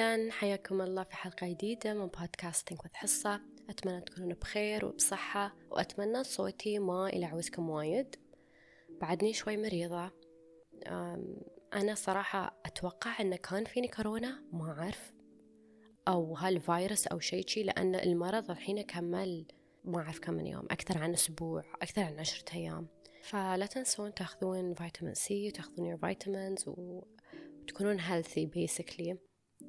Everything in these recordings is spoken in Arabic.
أهلا. حياكم الله في حلقة جديدة من بودكاستنج وذ حصة أتمنى تكونون بخير وبصحة وأتمنى صوتي ما يلعوزكم وايد. بعدني شوي مريضة. أنا صراحة أتوقع أن كان فيني كورونا ما أعرف. أو هالفيروس أو شيء شي لأن المرض الحين كمل ما أعرف كم من يوم أكثر عن أسبوع أكثر عن عشرة أيام. فلا تنسون تاخذون فيتامين سي وتاخذون your vitamins وتكونون healthy basically.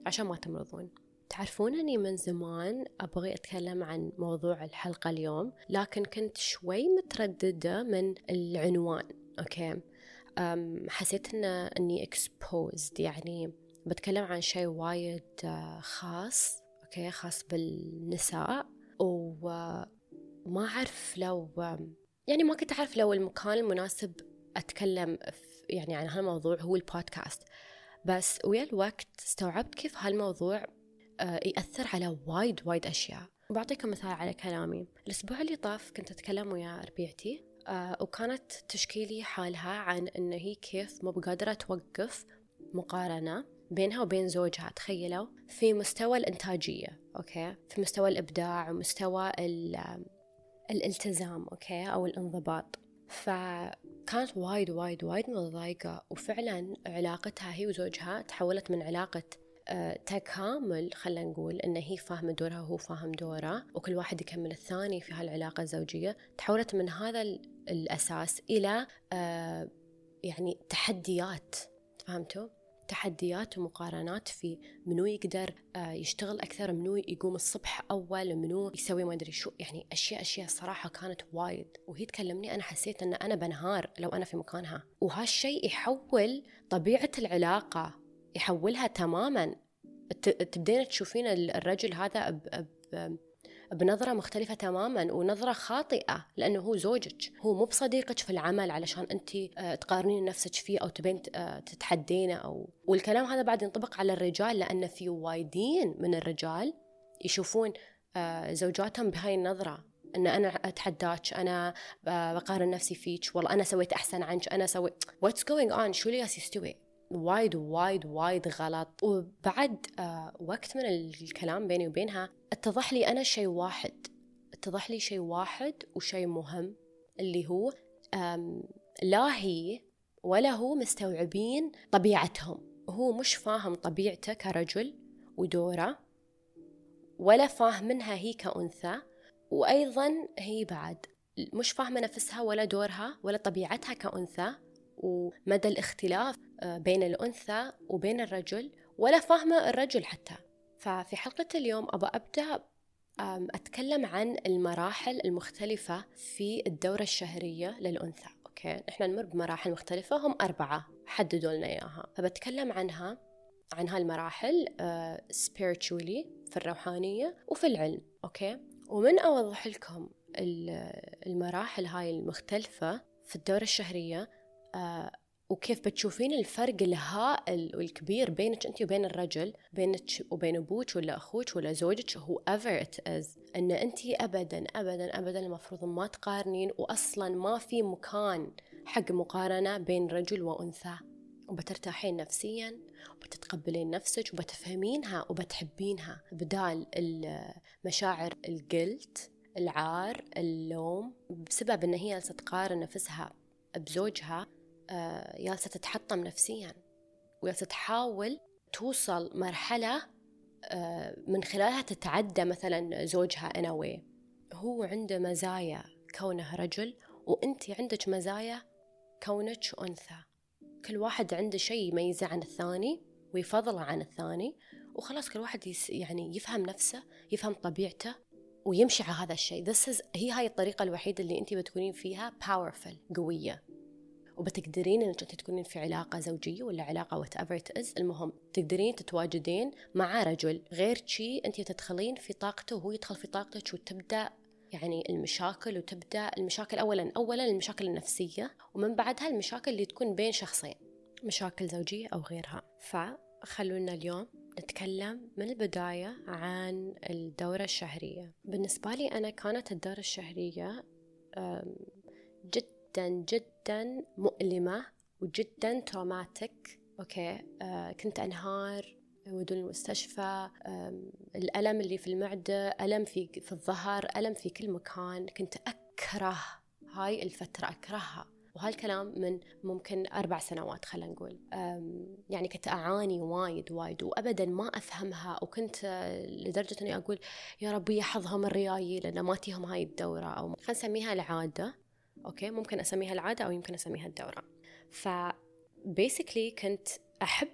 عشان ما تمرضون. تعرفون أني من زمان أبغي أتكلم عن موضوع الحلقة اليوم لكن كنت شوي مترددة من العنوان okay؟ حسيت إن أني exposed يعني بتكلم عن شيء وايد آه، خاص okay؟ خاص بالنساء وما أعرف لو يعني ما كنت أعرف لو المكان المناسب أتكلم يعني عن هالموضوع هو البودكاست. بس ويا الوقت استوعبت كيف هالموضوع آه، يأثر على وايد وايد أشياء. بعطيكم مثال على كلامي. الأسبوع اللي طاف كنت أتكلم ويا ربيعتي آه، وكانت تشكيلي حالها عن أن هي كيف مو بقادرة توقف مقارنة بينها وبين زوجها. تخيلوا في مستوى الإنتاجية أوكي؟ في مستوى الإبداع ومستوى الالتزام okay؟ أو الانضباط. فكانت وايد وايد وايد متضايقة وفعلا علاقتها هي وزوجها تحولت من علاقة آه، تكامل خلينا نقول ان هي فاهمة دورها وهو فاهم دوره وكل واحد يكمل الثاني في هالعلاقة الزوجية تحولت من هذا الأساس إلى آه، يعني تحديات. فهمتوا؟ تحديات ومقارنات في منو يقدر آه، يشتغل أكثر منو يقوم الصبح أول منو يسوي ما أدري شو. يعني أشياء أشياء صراحة كانت وايد. وهي تكلمني أنا حسيت أن أنا بنهار لو أنا في مكانها. وهالشيء يحول طبيعة العلاقة يحولها تماما. تبدين تشوفين الرجل هذا ب بنظرة مختلفة تماما ونظرة خاطئة لأنه هو زوجك. هو مو بصديقك في العمل علشان أنت آه، تقارنين نفسك فيه أو تبين آه، تتحدينه أو والكلام هذا بعد ينطبق على الرجال لأن في وايدين من الرجال يشوفون آه، زوجاتهم بهاي النظرة. إن أنا أتحداك أنا بقارن نفسي فيك والله أنا سويت أحسن عنك أنا سويت what's going on شو اللي يستوي؟ وايد وايد وايد غلط. وبعد آه وقت من الكلام بيني وبينها اتضح لي أنا شيء واحد. اتضح لي شيء واحد وشيء مهم اللي هو لا هي ولا هو مستوعبين طبيعتهم. هو مش فاهم طبيعته كرجل ودوره ولا فاهمنها هي كأنثى وأيضا هي بعد. مش فاهمة نفسها ولا دورها ولا طبيعتها كأنثى. ومدى الاختلاف آه، بين الأنثى وبين الرجل ولا فاهمة الرجل حتى. ففي حلقة اليوم أبى أبدأ أتكلم عن المراحل المختلفة في الدورة الشهرية للأنثى. أوكي؟ إحنا نمر بمراحل مختلفة هم أربعة حددوا لنا إياها. فبتكلم عنها عن هالمراحل uh, spiritually في الروحانية وفي العلم. okay؟ ومن أوضح لكم المراحل هاي المختلفة في الدورة الشهرية آه، وكيف بتشوفين الفرق الهائل والكبير بينك أنت وبين الرجل بينك وبين أبوك ولا أخوك ولا زوجك whoever it is إن أنت ابدا ابدا ابدا المفروض ما تقارنين واصلا ما في مكان حق مقارنة بين رجل وأنثى. وبترتاحين نفسيا وبتتقبلين نفسك وبتفهمينها وبتحبينها بدال المشاعر الجلت العار اللوم بسبب إن هي تقارن نفسها بزوجها. جالسة آه، تتحطم نفسيا وجالسة تحاول توصل مرحلة آه، من خلالها تتعدى مثلا زوجها anyway هو عنده مزايا كونه رجل وأنت عندك مزايا كونك أنثى. كل واحد عنده شيء يميزه عن الثاني ويفضله عن الثاني وخلاص كل واحد يعني يفهم نفسه يفهم طبيعته ويمشي على هذا الشيء. This is هي هاي الطريقة الوحيدة اللي أنت بتكونين فيها powerful قوية. وبتقدرين إنك أنت تكونين في علاقة زوجية ولا علاقة whatever it is المهم تقدرين تتواجدين مع رجل غير شي أنت تدخلين في طاقته وهو يدخل في طاقتك وتبدأ يعني المشاكل وتبدأ المشاكل اولا اولا المشاكل النفسية ومن بعدها المشاكل اللي تكون بين شخصين مشاكل زوجية أو غيرها. فخلونا اليوم نتكلم من البداية عن الدورة الشهرية. بالنسبة لي أنا كانت الدورة الشهرية جد جدا جدا مؤلمة وجدا traumatic okay آه كنت أنهار يودوني المستشفى الألم اللي في المعدة ألم في في الظهر ألم في كل مكان. كنت أكره هاي الفترة أكرهها. وهالكلام من ممكن أربع سنوات خلينا نقول. يعني كنت أعاني وايد وايد وأبدا ما أفهمها. وكنت لدرجة أني أقول يا ربي حظهم الريايي لأن ما تيهم هاي الدورة. أو خلينا نسميها العادة. okay ممكن أسميها العادة أو يمكن أسميها الدورة. ف basically كنت أحب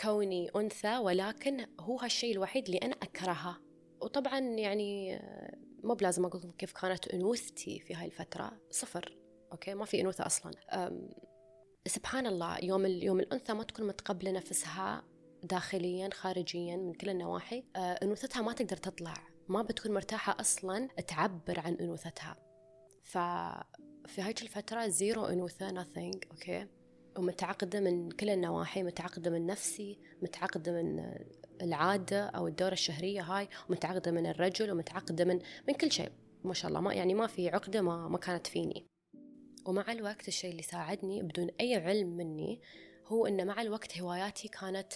كوني أنثى ولكن هو هالشيء الوحيد اللي أنا أكرهه. وطبعا يعني مو بلازم أقول لكم كيف كانت أنوثتي في هاي الفترة. صفر أوكي ما في أنوثة أصلا. سبحان الله يوم يوم الأنثى ما تكون متقبلة نفسها داخليا خارجيا من كل النواحي. أه، أنوثتها ما تقدر تطلع. ما بتكون مرتاحة أصلا تعبر عن أنوثتها. ففي هاي الفترة zero أنوثة nothing أوكي؟ ومتعقدة من كل النواحي متعقدة من نفسي متعقدة من العادة أو الدورة الشهرية هاي ومتعقدة من الرجل ومتعقدة من من كل شيء. ما شاء الله ما يعني ما في عقدة ما ما كانت فيني. ومع الوقت الشيء اللي ساعدني بدون أي علم مني هو أن مع الوقت هواياتي كانت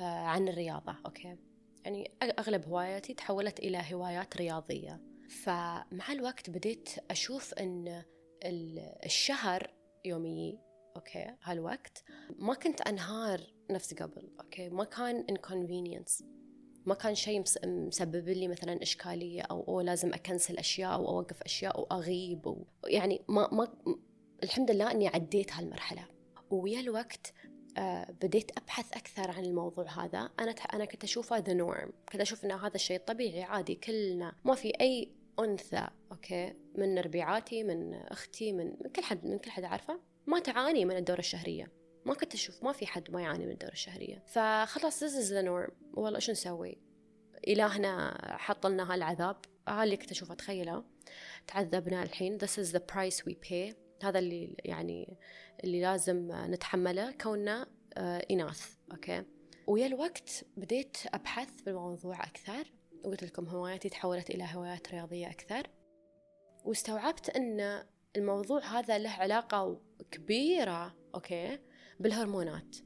آه، عن الرياضة أوكي؟ يعني أغلب هواياتي تحولت إلى هوايات رياضية. فمع الوقت بديت أشوف أن الشهر يومي أوكي هالوقت ما كنت أنهار نفس قبل أوكي ما كان inconvenience. ما كان شيء مسبب لي مثلا إشكالية أو أو لازم أ cancel أشياء أو أوقف أشياء أو أغيب و يعني ما ما الحمد لله إني عديت هالمرحلة. ويا الوقت بديت أبحث أكثر عن الموضوع هذا. أنا أنا كنت أشوفه the norm كنت أشوف ان هذا الشيء طبيعي عادي كلنا. ما في أي أنثى أوكي من ربيعاتي من أختي من, كل حد من كل حد عارفه ما تعاني من الدورة الشهرية. ما كنت أشوف ما في حد ما يعاني من الدورة الشهرية. فخلاص this is the norm. والله شو نسوي؟ إلهنا حط لنا هالعذاب. اللي كنت أشوفه تخيله. تعذبنا الحين. This is the price we pay. هذا اللي يعني اللي لازم نتحمله كوننا آه، إناث أوكي؟ ويا الوقت بديت أبحث بالموضوع أكثر. وقلت لكم هواياتي تحولت إلى هوايات رياضية أكثر. واستوعبت أن الموضوع هذا له علاقة كبيرة أوكي؟ بالهرمونات.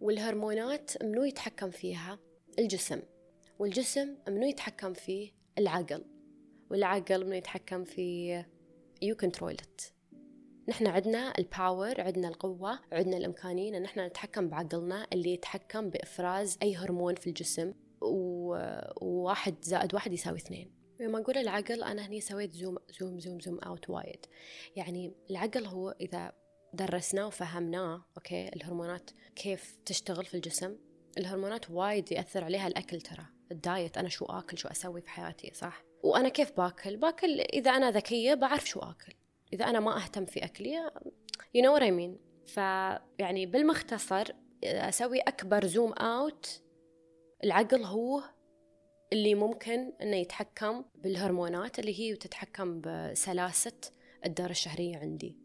والهرمونات منو يتحكم فيها؟ الجسم. والجسم منو يتحكم فيه؟ العقل. والعقل منو يتحكم فيه؟ you control نحن عندنا ال power عندنا القوة عندنا الإمكانية إن نحن نتحكم بعقلنا اللي يتحكم بإفراز أي هرمون في الجسم وواحد زائد واحد يساوي اثنين. لما أقول العقل أنا هني سويت zoom zoom zoom zoom out وايد يعني العقل هو إذا درسناه وفهمناه أوكي الهرمونات كيف تشتغل في الجسم الهرمونات وايد يأثر عليها الأكل ترى ال diet أنا شو آكل شو أسوي في حياتي صح؟ وأنا كيف باكل؟ باكل إذا أنا ذكية بعرف شو آكل. إذا أنا ما أهتم في you know what I mean. فيعني بالمختصر أسوي أكبر zoom out العقل هو اللي ممكن إنه يتحكم بالهرمونات اللي هي تتحكم بسلاسة الدورة الشهرية عندي.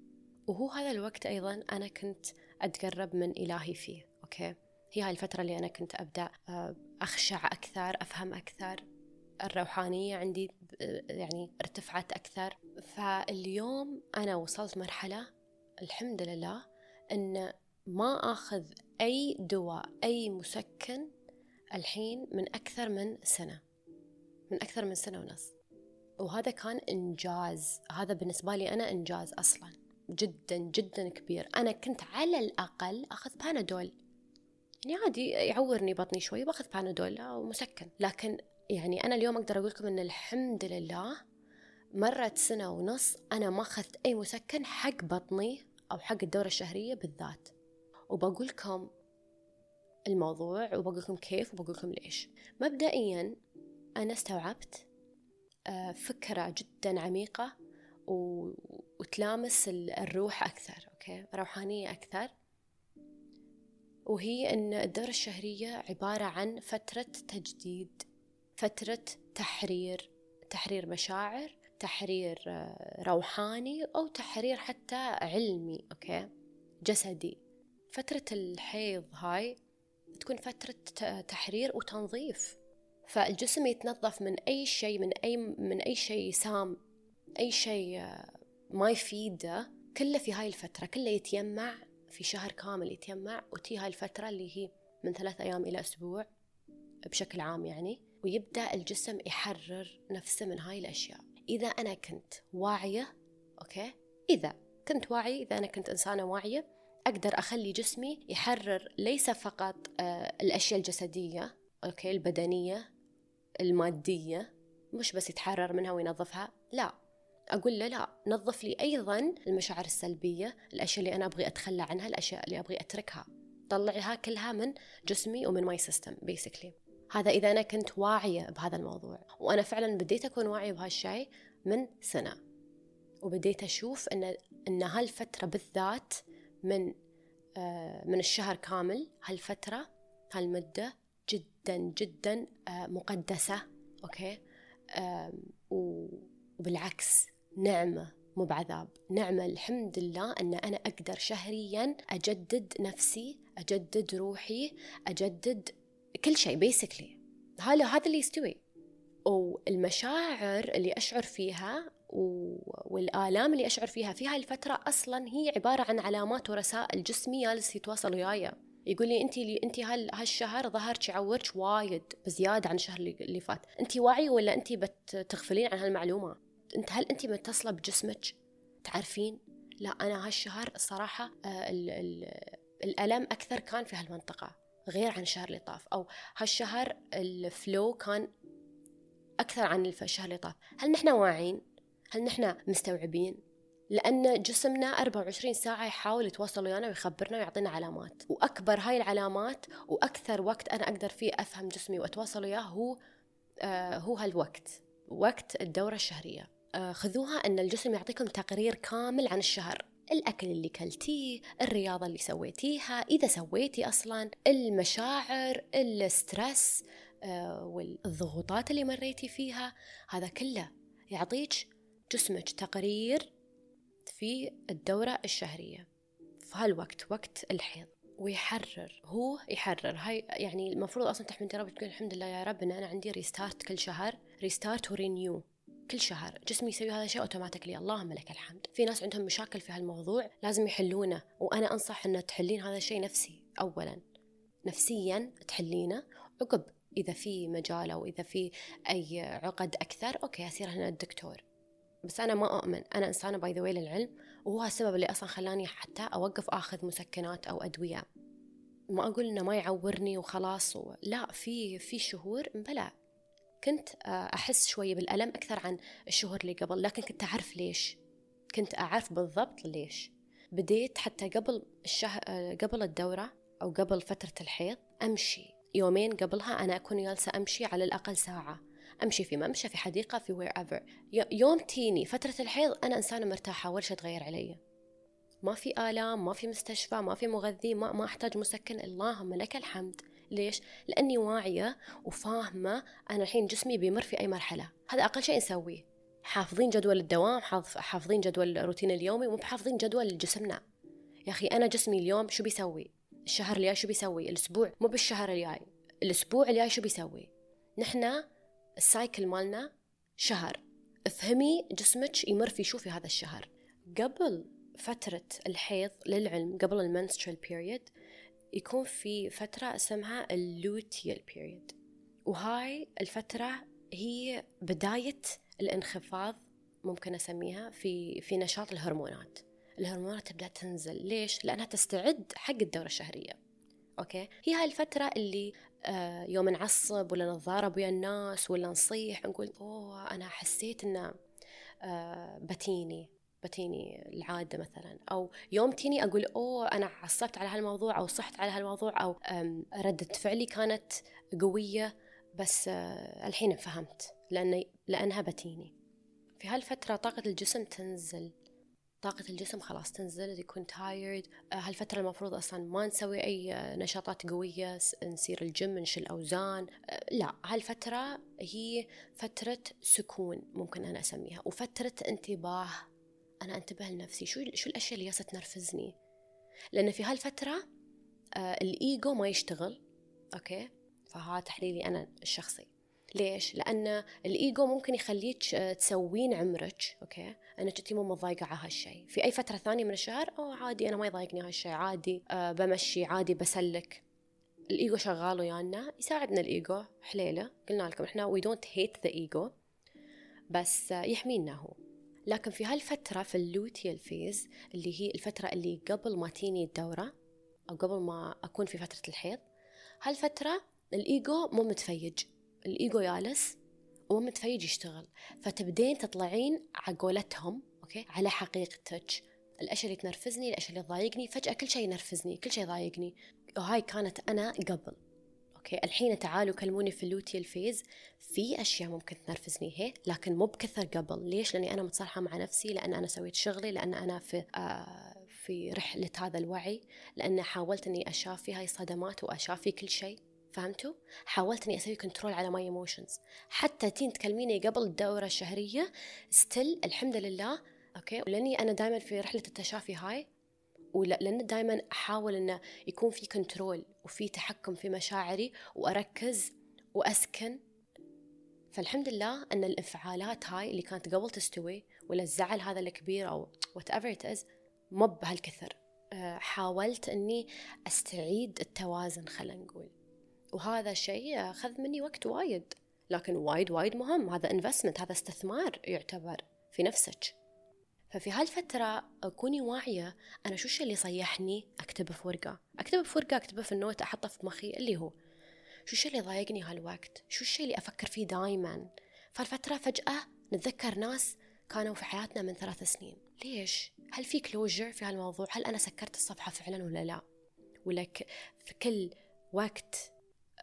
وهو هذا الوقت أيضا أنا كنت أتقرب من إلهي فيه أوكي؟ هي هاي الفترة اللي أنا كنت أبدأ آه، أخشع أكثر أفهم أكثر. الروحانية عندي آه، يعني ارتفعت أكثر. فاليوم أنا وصلت مرحلة الحمد لله أن ما أخذ أي دواء أي مسكن الحين من أكثر من سنة من أكثر من سنة ونص. وهذا كان إنجاز هذا بالنسبة لي أنا إنجاز أصلا جدا جدا كبير. أنا كنت على الأقل أخذ بانادول يعني عادي يعورني بطني شوي باخذ بانادول أو مسكن. لكن يعني أنا اليوم أقدر أقول لكم أن الحمد لله مرت سنة ونص أنا ما أخذت أي مسكن حق بطني أو حق الدورة الشهرية بالذات. وبقول لكم الموضوع وبقول لكم كيف وبقول لكم ليش. مبدئيا أنا استوعبت آه، فكرة جدا عميقة وتلامس الروح أكثر أوكي؟ روحانية أكثر. وهي أن الدورة الشهرية عبارة عن فترة تجديد فترة تحرير تحرير مشاعر تحرير روحاني أو تحرير حتى علمي أوكي؟ جسدي. فترة الحيض هاي تكون فترة تحرير وتنظيف. فالجسم يتنظف من أي شيء من أي من أي شيء سام أي شيء آه، ما يفيده كله في هاي الفترة. كله يتيمع في شهر كامل يتيمع وتي هاي الفترة اللي هي من ثلاث أيام إلى أسبوع بشكل عام يعني. ويبدأ الجسم يحرر نفسه من هاي الأشياء. إذا أنا كنت واعية أوكي؟ إذا كنت واعي إذا أنا كنت إنسانة واعية أقدر أخلي جسمي يحرر ليس فقط آه، الأشياء الجسدية أوكي؟ البدنية المادية مش بس يتحرر منها وينظفها لا. أقول له لا نظف لي أيضا المشاعر السلبية الأشياء اللي أنا أبغي أتخلى عنها الأشياء اللي أبغي أتركها. طلعها كلها من جسمي ومن my system basically هذا إذا أنا كنت واعية بهذا الموضوع. وأنا فعلا بديت أكون واعية بهالشيء من سنة. وبديت أشوف أن أن هالفترة بالذات من آه من الشهر كامل هالفترة هالمدة جدا جدا آه مقدسة أوكي؟ وبالعكس نعمة مو بعذاب. نعمة الحمد لله أن أنا أقدر شهريا أجدد نفسي أجدد روحي أجدد كل شيء بيسكلي هذا هذا اللي يستوي. والمشاعر اللي أشعر فيها والآلام اللي أشعر فيها في هاي الفترة أصلا هي عبارة عن علامات ورسائل جسمي جالس يتواصل وياي. يقول لي أنت أنت هالشهر ظهرك يعورك وايد بزيادة عن الشهر اللي فات. أنت واعيه ولا أنت بتغفلين عن هالمعلومة؟ أنت هل أنت متصلة بجسمك؟ تعرفين؟ لا أنا هالشهر الصراحه آه، ال ال الألم أكثر كان في هالمنطقة. غير عن الشهر اللي طاف أو هالشهر الفلو كان أكثر عن الشهر اللي طاف. هل نحن واعين؟ هل نحن مستوعبين؟ لأن جسمنا 24 ساعة يحاول يتواصل ويانا ويخبرنا ويعطينا علامات. وأكبر هاي العلامات وأكثر وقت أنا أقدر فيه أفهم جسمي وأتواصل وياه هو آه هو هالوقت وقت الدورة الشهرية. آه خذوها أن الجسم يعطيكم تقرير كامل عن الشهر. الأكل اللي كلتيه الرياضة اللي سويتيها إذا سويتي أصلا المشاعر ال stress آه والضغوطات اللي مريتي فيها هذا كله يعطيك جسمك تقرير في الدورة الشهرية. في هالوقت وقت الحيض. ويحرر هو يحرر. هاي يعني المفروض أصلا تحمدي ربك تقول الحمد لله يا رب إن أنا عندي restart كل شهر restart و renew كل شهر جسمي يسوي هذا الشيء automatically اللهم لك الحمد. في ناس عندهم مشاكل في هالموضوع لازم يحلونه وأنا أنصح ان تحلين هذا الشيء نفسي اولا. نفسيا تحلينه. عقب إذا في مجال أو إذا في أي عقد أكثر أوكي أصير هنا الدكتور. بس أنا ما أؤمن. أنا إنسانة by the way للعلم وهو السبب اللي أصلا خلاني حتى أوقف آخذ مسكنات أو أدوية. ما أقول إنه ما يعورني وخلاص و... لا في في شهور بلا. كنت آه، أحس شوية بالألم أكثر عن الشهور اللي قبل لكن كنت أعرف ليش. كنت أعرف بالضبط ليش. بديت حتى قبل الشهر آه، قبل الدورة أو قبل فترة الحيض أمشي. يومين قبلها أنا أكون جالسة أمشي على الأقل ساعة. أمشي في ممشى في حديقة في وير ايفر يوم تيني فترة الحيض أنا إنسانة مرتاحة ولا شيء تغير علي. ما في آلام ما في مستشفى ما في مغذي ما, ما أحتاج مسكن. اللهم لك الحمد. ليش؟ لأني واعية وفاهمة أنا الحين جسمي بيمر في أي مرحلة. هذا أقل شيء نسويه. حافظين جدول الدوام حافظين جدول الروتين اليومي مو بحافظين جدول جسمنا يا أخي أنا جسمي اليوم شو بيسوي؟ الشهر الجاي شو بيسوي؟ الأسبوع مو بالشهر الجاي الأسبوع الجاي شو بيسوي؟ نحن ال cycle مالنا شهر. افهمي جسمك يمر في شو في هذا الشهر. قبل فترة الحيض للعلم قبل ال menstrual period يكون في فترة اسمها ال luteal period وهاي الفترة هي بداية الانخفاض ممكن أسميها في في نشاط الهرمونات. الهرمونات تبدأ تنزل. ليش؟ لأنها تستعد حق الدورة الشهرية. okay? هي هاي الفترة اللي آه، يوم نعصب ولا نتضارب ويا الناس ولا نصيح نقول أوه أنا حسيت إنه آه، بتيني. بتيني العادة مثلا أو يوم تيني أقول أوه أنا عصبت على هالموضوع أو صحت على هالموضوع أو ردة فعلي كانت قوية بس آه، الحين فهمت لأن لأنها بتيني. في هالفترة طاقة الجسم تنزل. طاقة الجسم خلاص تنزل يكون tired آه، هالفترة المفروض أصلا ما نسوي أي آه، نشاطات قوية نسير الجيم نشيل أوزان. لا هالفترة هي فترة سكون ممكن أنا أسميها وفترة انتباه أنا أنتبه لنفسي شو شو الأشياء اللي تنرفزني؟ لأن في هالفترة الإيجو ما يشتغل okay? فها تحليلي أنا الشخصي. ليش؟ لأن الإيجو ممكن يخليك تسوين عمرك okay? انك انت مو متضايقة على هالشيء. في أي فترة ثانية من الشهر أو عادي أنا ما يضايقني هالشيء عادي أه بمشي عادي بسلك. الإيجو شغال ويانا يساعدنا الإيجو حليلة. قلنا لكم إحنا we don't hate the ego بس يحمينا هو. لكن في هالفترة في ال luteal phase اللي هي الفترة اللي قبل ما تيني الدورة أو قبل ما أكون في فترة الحيض هالفترة الإيجو مو متفيج الإيجو يالس ومو متفيج يشتغل. فتبدين تطلعين على قولتهم okay? على حقيقتك. الأشياء اللي تنرفزني الأشياء اللي تضايقني فجأة كل شيء ينرفزني كل شيء يضايقني. وهاي كانت أنا قبل. okay? الحين تعالوا كلموني في ال luteal phase في أشياء ممكن تنرفزني هي لكن مو بكثر قبل. ليش؟ لأني أنا متصالحة مع نفسي لأن أنا سويت شغلي لأن أنا في آه في رحلة هذا الوعي لأن حاولت إني أشافي هاي الصدمات وأشافي كل شيء. فهمتوا؟ حاولت إني أسوي control على my emotions حتى تين تكلميني قبل الدوره الشهريه still الحمد لله okay? ولأني أنا دائما في رحلة التشافي هاي ولأن دائما أحاول أنه يكون في control وفي تحكم في مشاعري وأركز وأسكن. فالحمد لله أن الانفعالات هاي اللي كانت قبل تستوي ولا الزعل هذا الكبير أو whatever it is مو بهالكثر. آه، حاولت أني أستعيد التوازن خلينا نقول. وهذا شيء أخذ مني وقت وايد. لكن وايد وايد مهم. هذا investment هذا استثمار يعتبر في نفسك. ففي هالفترة كوني واعية أنا شو الشيء اللي يصيحني أكتبه في ورقة أكتبه في ورقة أكتبه في النوت أحطه في مخي اللي هو شو الشيء اللي ضايقني هالوقت شو الشيء اللي أفكر فيه دايما فالفترة فجأة نتذكر ناس كانوا في حياتنا من ثلاث سنين ليش؟ هل في كلوجر في هالموضوع؟ هل أنا سكرت الصفحة فعلا ولا لا؟ ولا في كل وقت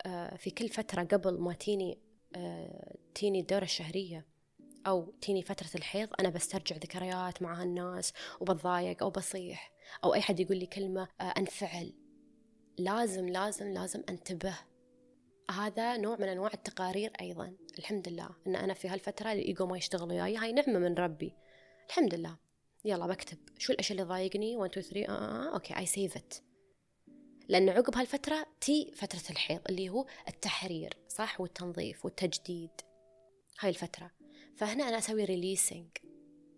آه، في كل فترة قبل ما تيني آه، تيني الدورة الشهرية أو تيني فترة الحيض أنا بسترجع ذكريات مع هالناس وبتضايق أو بصيح أو أي حد يقول لي كلمة آه، أنفعل. لازم لازم لازم أنتبه. هذا نوع من أنواع التقارير أيضا. الحمد لله أن أنا في هالفترة الإيجو ما يشتغل وياي هاي نعمة من ربي. الحمد لله. يلا بكتب. شو الأشياء اللي ضايقني 1 2 3 آه, آه, okay I save it لأن عقب هالفترة تي فترة الحيض اللي هو التحرير صح؟ والتنظيف والتجديد. هاي الفترة. فهنا أنا أسوي releasing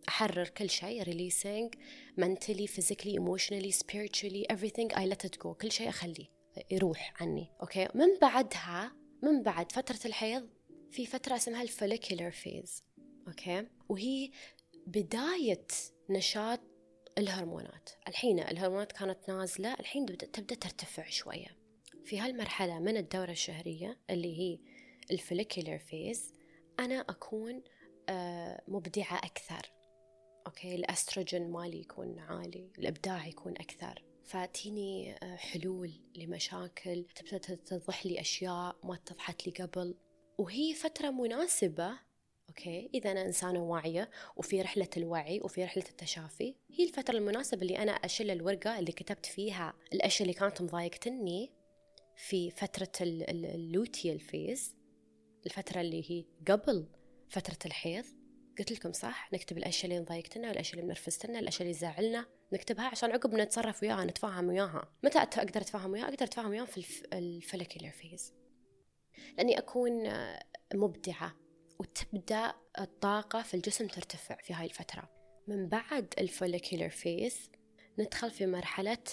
أحرر كل شيء releasing mentally physically emotionally spiritually everything. I let it go. كل شيء أخليه يروح عني. okay من بعدها من بعد فترة الحيض في فترة اسمها ال follicular phase okay وهي بداية نشاط الهرمونات. الحين الهرمونات كانت نازلة الحين تبدأ ترتفع شوية. في هالمرحلة من الدورة الشهرية اللي هي ال follicular phase أنا أكون مبدعة أكثر. okay الأستروجين مالي يكون عالي الإبداع يكون أكثر. فأتيني آه، حلول لمشاكل تبدأ تتضح لي أشياء ما اتضحت لي قبل. وهي فترة مناسبة okay إذا أنا إنسانة واعية وفي رحلة الوعي وفي رحلة التشافي. هي الفترة المناسبة اللي أنا أشيل الورقة اللي كتبت فيها الأشياء اللي كانت مضايقتني في فترة ال luteal phase الفترة اللي هي قبل فترة الحيض. قلت لكم صح؟ نكتب الأشياء اللي ضايقتنا الأشياء اللي منرفزتنا الأشياء اللي زعلنا نكتبها عشان عقب نتصرف وياها نتفاهم وياها. متى أقدر أتفاهم وياها؟ أقدر أتفاهم وياها في ال follicular phase. لأني أكون مبدعة وتبدأ الطاقة في الجسم ترتفع في هاي الفترة. من بعد ال follicular phase ندخل في مرحلة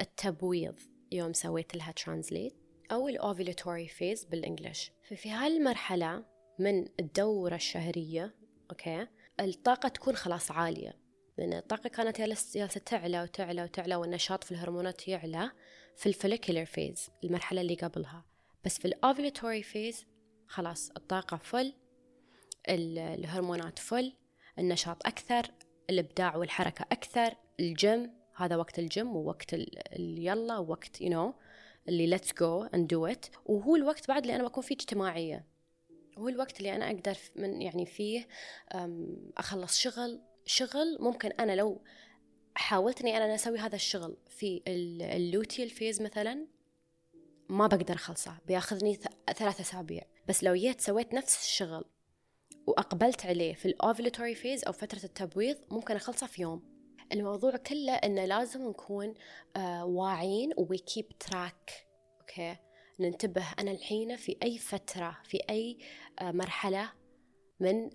التبويض. يوم سويت لها translate أو ال ovulatory phase بال English. ففي هاي المرحلة من الدورة الشهرية okay? الطاقة تكون خلاص عالية. لأن الطاقة كانت جالسة تعلى وتعلى وتعلى والنشاط في الهرمونات يعلى في ال follicular phase المرحلة اللي قبلها. بس في ال ovulatory phase خلاص الطاقة full الهرمونات full النشاط أكثر الإبداع والحركة أكثر الجيم هذا وقت الجيم ووقت يلا ووقت you you know اللي let's go and do it. وهو الوقت بعد اللي أنا بكون فيه اجتماعية. هو الوقت اللي أنا أقدر من يعني فيه أخلص شغل شغل ممكن أنا لو حاولت إني أنا أسوي هذا الشغل في ال luteal phase مثلا ما بقدر أخلصه بياخذني ثلاثة أسابيع. بس لو جيت سويت نفس الشغل وأقبلت عليه في ال ovulatory phase أو فترة التبويض ممكن أخلصه في يوم. الموضوع كله إنه لازم نكون آه واعيين we keep track okay ننتبه أنا الحين في أي فترة في أي آه مرحلة من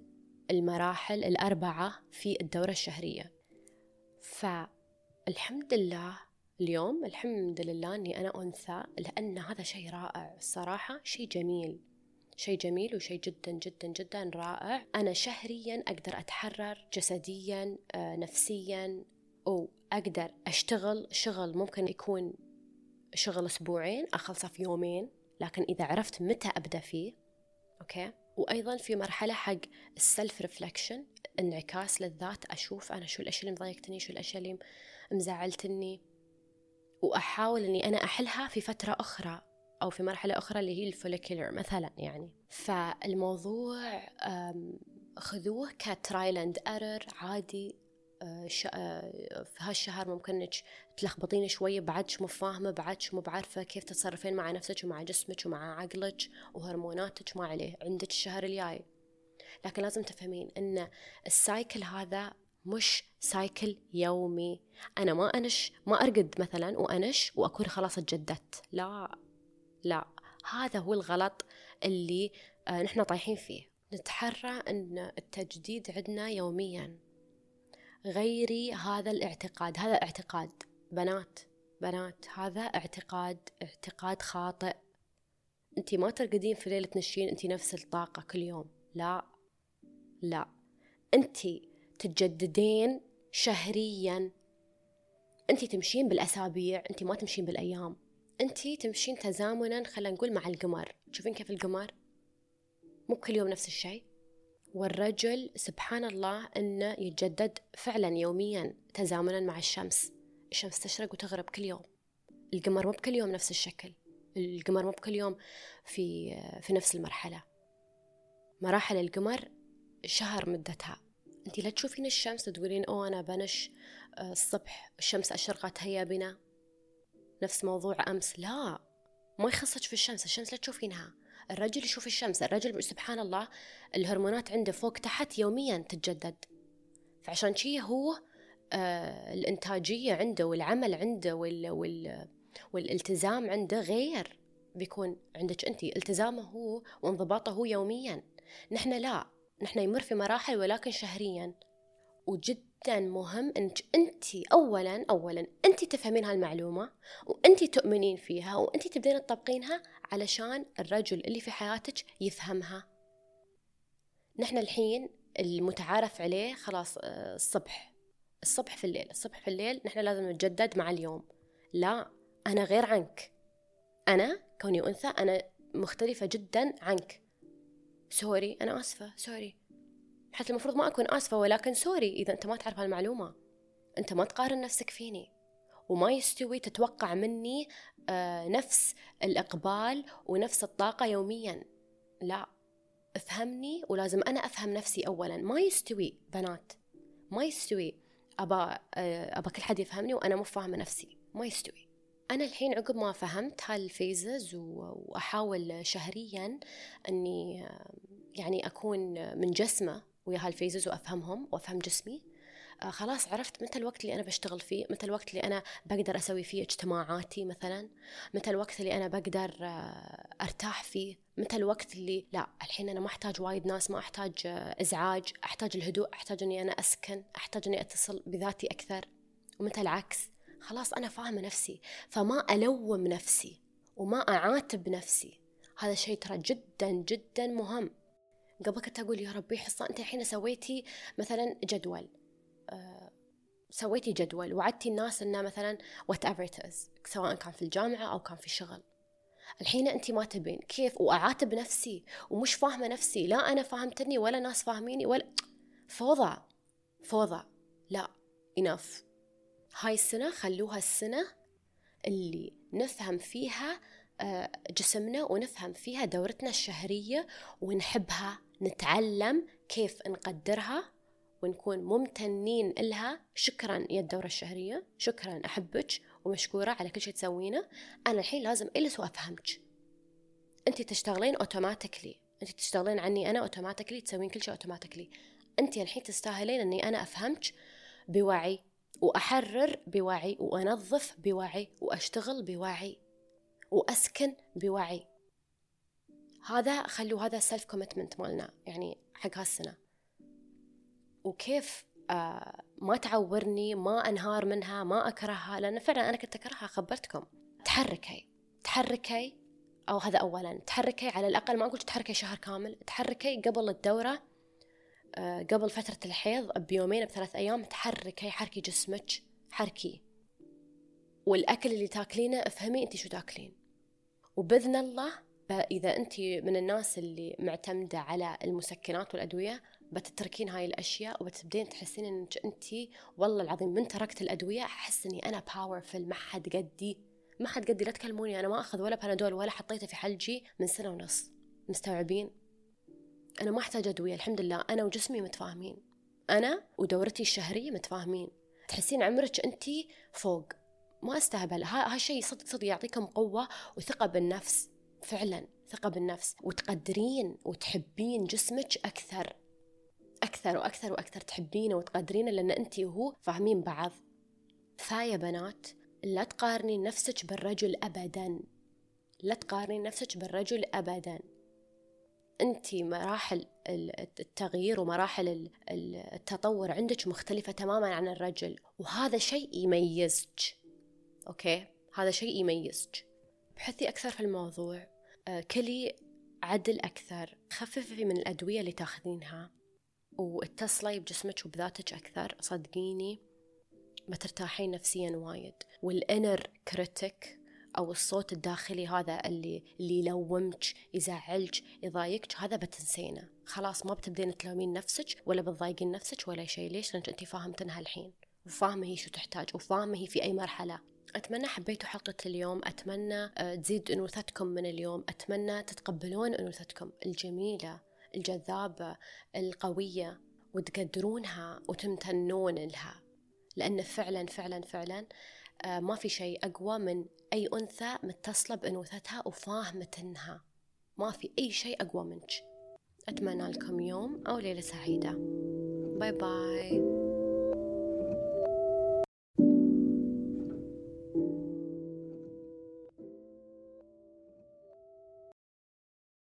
المراحل الأربعة في الدورة الشهرية. فالحمد لله اليوم الحمد لله إني أنا أنثى لأن هذا شيء رائع الصراحه شيء جميل شيء جميل وشيء جدا جدا جدا رائع. أنا شهريا أقدر أتحرر جسديا آه، نفسيا واقدر أشتغل شغل ممكن يكون شغل أسبوعين أخلصه في يومين لكن إذا عرفت متى أبدأ فيه okay؟ وأيضا في مرحلة حق ال self reflection انعكاس للذات أشوف أنا شو الأشياء اللي مضايقتني شو الأشياء اللي مزعلتني وأحاول إني أنا أحلها في فترة أخرى أو في مرحلة أخرى اللي هي ال follicular مثلا يعني. فالموضوع خذوه ك trial and error عادي في هالشهر ممكن انك تلخبطين شوية بعدش مو فاهمة بعدش مو بعارفه كيف تتصرفين مع نفسك ومع جسمك ومع عقلك وهرموناتك ما عليه. عندك الشهر الجاي. لكن لازم تفهمين إن ال cycle هذا مش cycle يومي. أنا ما أنش ما أرقد مثلا وأنش وأكون خلاص اتجددت. لا لا. هذا هو الغلط اللي آه، نحن طايحين فيه. نتحرى إن التجديد عندنا يوميا. غيري هذا الاعتقاد. هذا اعتقاد. بنات بنات هذا اعتقاد اعتقاد خاطئ. انت ما ترقدين في ليلة نشين انت نفس الطاقة كل يوم. لا لا. انت تتجددين شهريا. انت تمشين بالأسابيع انت ما تمشين بالأيام. انت تمشين تزامنا خلينا نقول مع القمر. تشوفين كيف القمر؟ مو كل يوم نفس الشيء. والرجل سبحان الله إنه يتجدد فعلا يوميا تزامنا مع الشمس. الشمس تشرق وتغرب كل يوم. القمر مو بكل يوم نفس الشكل. القمر مو بكل يوم في في نفس المرحلة. مراحل القمر شهر مدتها. انت لا تشوفين الشمس تقولين أوه أنا بنش آه، الصبح الشمس أشرقت هيا بنا. نفس موضوع أمس. لا ما يخصك في الشمس. الشمس لا تشوفينها. الرجل يشوف الشمس الرجل سبحان الله الهرمونات عنده فوق تحت يوميا تتجدد. فعشان شي هو آه الإنتاجية عنده والعمل عنده وال وال والالتزام عنده غير بيكون عندك أنت. التزامه هو وانضباطه هو يوميا. نحن لا نحن يمر في مراحل ولكن شهريا. وجدا مهم إنك أنت اولا اولا أنت تفهمين هالمعلومة وأنت تؤمنين فيها وأنت تبدين تطبقينها علشان الرجل اللي في حياتك يفهمها. نحن الحين المتعارف عليه خلاص آه، الصبح. الصبح في الليل. الصبح في الليل نحن لازم نتجدد مع اليوم. لا أنا غير عنك. أنا كوني أنثى أنا مختلفة جدا عنك. sorry أنا آسفة. sorry. حتى المفروض ما أكون آسفة ولكن sorry إذا أنت ما تعرف هالمعلومة. أنت ما تقارن نفسك فيني. وما يستوي تتوقع مني آه نفس الإقبال ونفس الطاقة يوميا. لا افهمني ولازم أنا أفهم نفسي أولا. ما يستوي بنات. ما يستوي. أبا آه أبا كل حد يفهمني وأنا مو فاهمة نفسي. ما يستوي. أنا الحين عقب ما فهمت هال phases وأحاول شهريا أني آه، يعني أكون من جسمه ويا هال phases وأفهمهم وأفهم جسمي. خلاص عرفت متى الوقت اللي أنا بشتغل فيه متى الوقت اللي أنا بقدر أسوي فيه اجتماعاتي مثلا متى الوقت اللي أنا بقدر آه أرتاح فيه متى الوقت اللي لا الحين أنا ما أحتاج وايد ناس ما أحتاج آه إزعاج أحتاج الهدوء أحتاج أني أنا أسكن أحتاج أني أتصل بذاتي أكثر ومتى العكس؟ خلاص أنا فاهمة نفسي فما ألوم نفسي وما أعاتب نفسي. هذا شيء ترى جدا جدا مهم. قبل كنت أقول يا ربي حصة أنت الحين سويتي مثلا جدول. سويتي جدول وعدتي الناس إنه مثلا whatever سواء كان في الجامعة أو كان في الشغل الحين انت ما تبين كيف وأعاتب نفسي ومش فاهمة نفسي لا أنا فهمتني ولا الناس فاهميني ولا فوضى فوضى لا انف هاي السنة خلوها السنة اللي نفهم فيها آه، جسمنا ونفهم فيها دورتنا الشهرية ونحبها نتعلم كيف نقدرها. ونكون ممتنين إلها شكرا يا الدورة الشهرية. شكرا أحبك ومشكورة على كل شيء تسوينه. أنا الحين لازم أجلس وأفهمك أنت تشتغلين أوتوماتيكلي أنت تشتغلين عني أنا أوتوماتيكلي تسوين كل شيء أوتوماتيكلي أنت الحين تستاهلين أني أنا أفهمك بوعي وأحرر بوعي وأنظف بوعي وأشتغل بوعي وأسكن بوعي. هذا خلوا هذا السلف كوميتمنت مالنا يعني حق هالسنة. وكيف آه ما تعورني ما أنهار منها ما أكرهها لأن فعلا أنا كنت أكرهها خبرتكم. تحركي تحركي أو هذا اولا تحركي على الأقل ما أقول تحركي شهر كامل تحركي قبل الدورة آه قبل فترة الحيض بيومين بثلاث أيام تحركي حركي جسمك حركي. والأكل اللي تاكلينه افهمي انت شو تاكلين. وبإذن الله إذا أنت من الناس اللي معتمدة على المسكنات والأدوية بتتركين هاي الأشياء وبتبدين تحسين أنك أنت والله العظيم من تركت الأدوية أحس أني أنا باورفل ما حد قدي ما حد قدي لا تكلموني أنا ما أخذ ولا بنادول ولا حطيته في حلجي من سنة ونص. مستوعبين؟ أنا ما أحتاج أدوية الحمد لله. أنا وجسمي متفاهمين. أنا ودورتي الشهرية متفاهمين. تحسين عمرك أنت فوق. ما أستهبل. هذا الشيء صدق صدق يعطيكم قوة وثقة بالنفس. فعلا ثقة بالنفس. وتقدرين وتحبين جسمك أكثر. أكثر وأكثر وأكثر تحبينه وتقدرينه لأن أنت وهو فاهمين بعض. فيا بنات لا تقارنين نفسك بالرجل أبدا. لا تقارنين نفسك بالرجل أبدا. أنت مراحل التغيير ومراحل التطور عندك مختلفة تماما عن الرجل وهذا شيء يميزك. أوكي؟ هذا شيء يميزك. بحثي أكثر في الموضوع. آه، كلي عدل أكثر. خففي من الأدوية اللي تاخذينها. واتصلي بجسمك وبذاتك أكثر صدقيني بترتاحين نفسيا وايد. والإنر كريتك أو الصوت الداخلي هذا اللي اللي يلومك يزعلك يضايقك هذا بتنسينه. خلاص ما بتبدين تلومين نفسك ولا بتضايقين نفسك ولا شيء ليش؟ لأنك أنت فاهمتنها الحين وفاهمة هي شو تحتاج وفاهمة هي في أي مرحلة. أتمنى حبيتوا حلقة اليوم. أتمنى آه، تزيد أنوثتكم من اليوم. أتمنى تتقبلون أنوثتكم الجميلة. الجذابة القوية وتقدرونها وتمتنون لها. لأن فعلا فعلا فعلا آه، ما في شيء أقوى من أي أنثى متصلة بأنوثتها وفاهمة ما في أي شيء أقوى منك. أتمنى لكم يوم أو ليلة سعيدة. باي باي